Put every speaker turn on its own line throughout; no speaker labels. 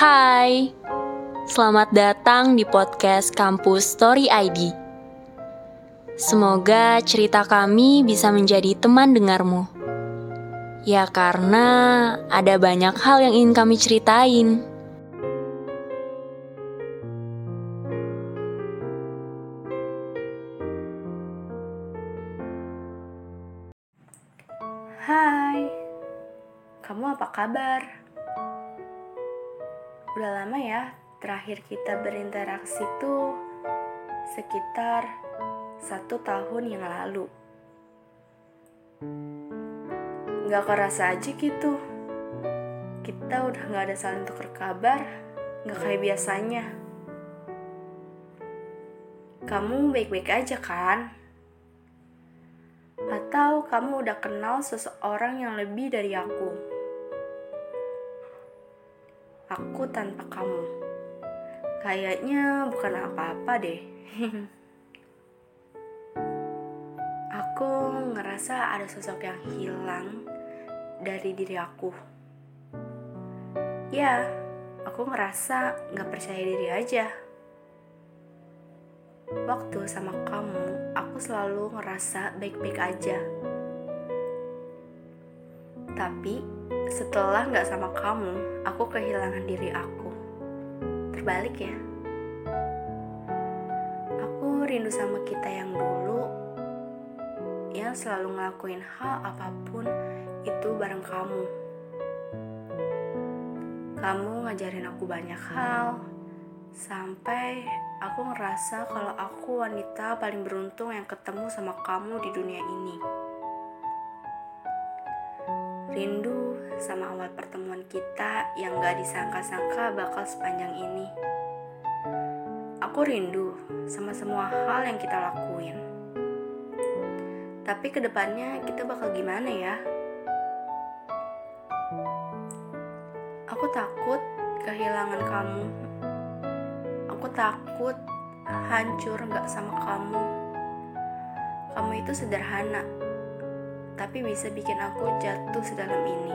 Hai, selamat datang di podcast Kampus Story ID. Semoga cerita kami bisa menjadi teman dengarmu. Ya karena ada banyak hal yang ingin kami ceritain.
Hai, kamu apa kabar? Udah lama ya terakhir kita berinteraksi tuh sekitar satu tahun yang lalu. Gak kerasa aja gitu. Kita udah gak ada saling tuker kabar, gak kayak biasanya. Kamu baik-baik aja kan? Atau kamu udah kenal seseorang yang lebih dari aku? Aku tanpa kamu. Kayaknya bukan apa-apa deh. aku ngerasa ada sosok yang hilang dari diri aku. Ya, aku ngerasa gak percaya diri aja. Waktu sama kamu, aku selalu ngerasa baik-baik aja. Tapi setelah nggak sama kamu, aku kehilangan diri aku. Terbalik ya. Aku rindu sama kita yang dulu, yang selalu ngelakuin hal apa pun itu bareng kamu. Kamu ngajarin aku banyak hal, sampai aku ngerasa kalau aku wanita paling beruntung yang ketemu sama kamu di dunia ini. Rindu sama awal pertemuan kita yang gak disangka-sangka bakal sepanjang ini. Aku rindu sama semua hal yang kita lakuin. Tapi ke depannya kita bakal gimana ya? Aku takut kehilangan kamu Aku takut hancur gak sama kamu. Kamu itu sederhana, tapi bisa bikin aku jatuh sedalam ini.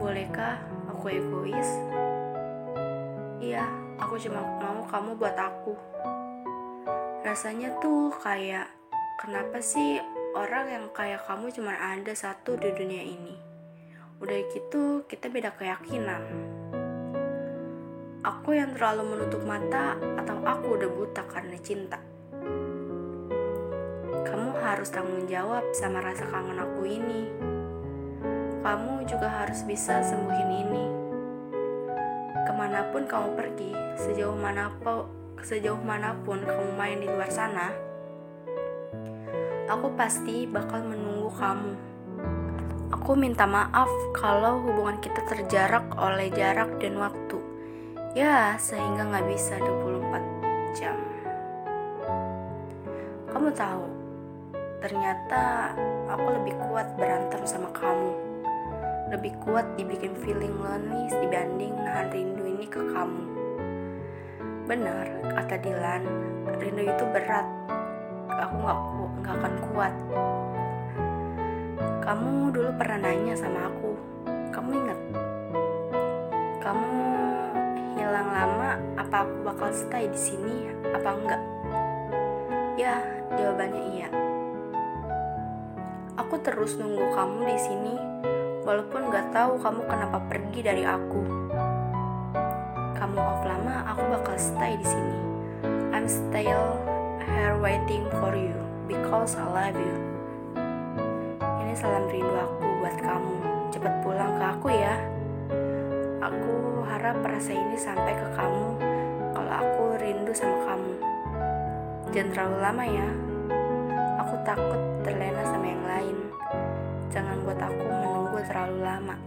Bolehkah aku egois? Iya, aku cuma mau kamu buat aku. Rasanya tuh kayak, kenapa sih orang yang kayak kamu cuma ada satu di dunia ini? Udah gitu, kita beda keyakinan aku yang terlalu menutup mata atau aku udah buta karena cinta. Harus tanggung jawab sama rasa kangen aku ini. Kamu juga harus bisa sembuhin ini. Ke mana pun kamu pergi, sejauh mana pun, sejauh mana pun kamu main di luar sana, aku pasti bakal menunggu kamu. Aku minta maaf kalau hubungan kita terjarak oleh jarak dan waktu ya sehingga nggak bisa 24 jam kamu tahu ternyata aku lebih kuat berantem sama kamu. Lebih kuat dibikin feeling lonely dibanding nahan rindu ini ke kamu. Benar kata Dilan rindu itu berat. Aku nggak nggak akan kuat. Kamu dulu pernah nanya sama aku kamu ingat? Kamu hilang lama, apa aku bakal stay di sini apa enggak? Ya, jawabannya iya. Aku terus nunggu kamu di sini, walaupun gak tahu kamu kenapa pergi dari aku. Kamu off lama, aku bakal stay di sini. I'm still here waiting for you because I love you. Ini salam rindu aku buat kamu. Cepat pulang ke aku ya. Aku harap rasa ini sampai ke kamu kalau aku rindu sama kamu. Jangan terlalu lama ya. Aku takut terlena sama yang lain. Jangan buat aku menunggu terlalu lama.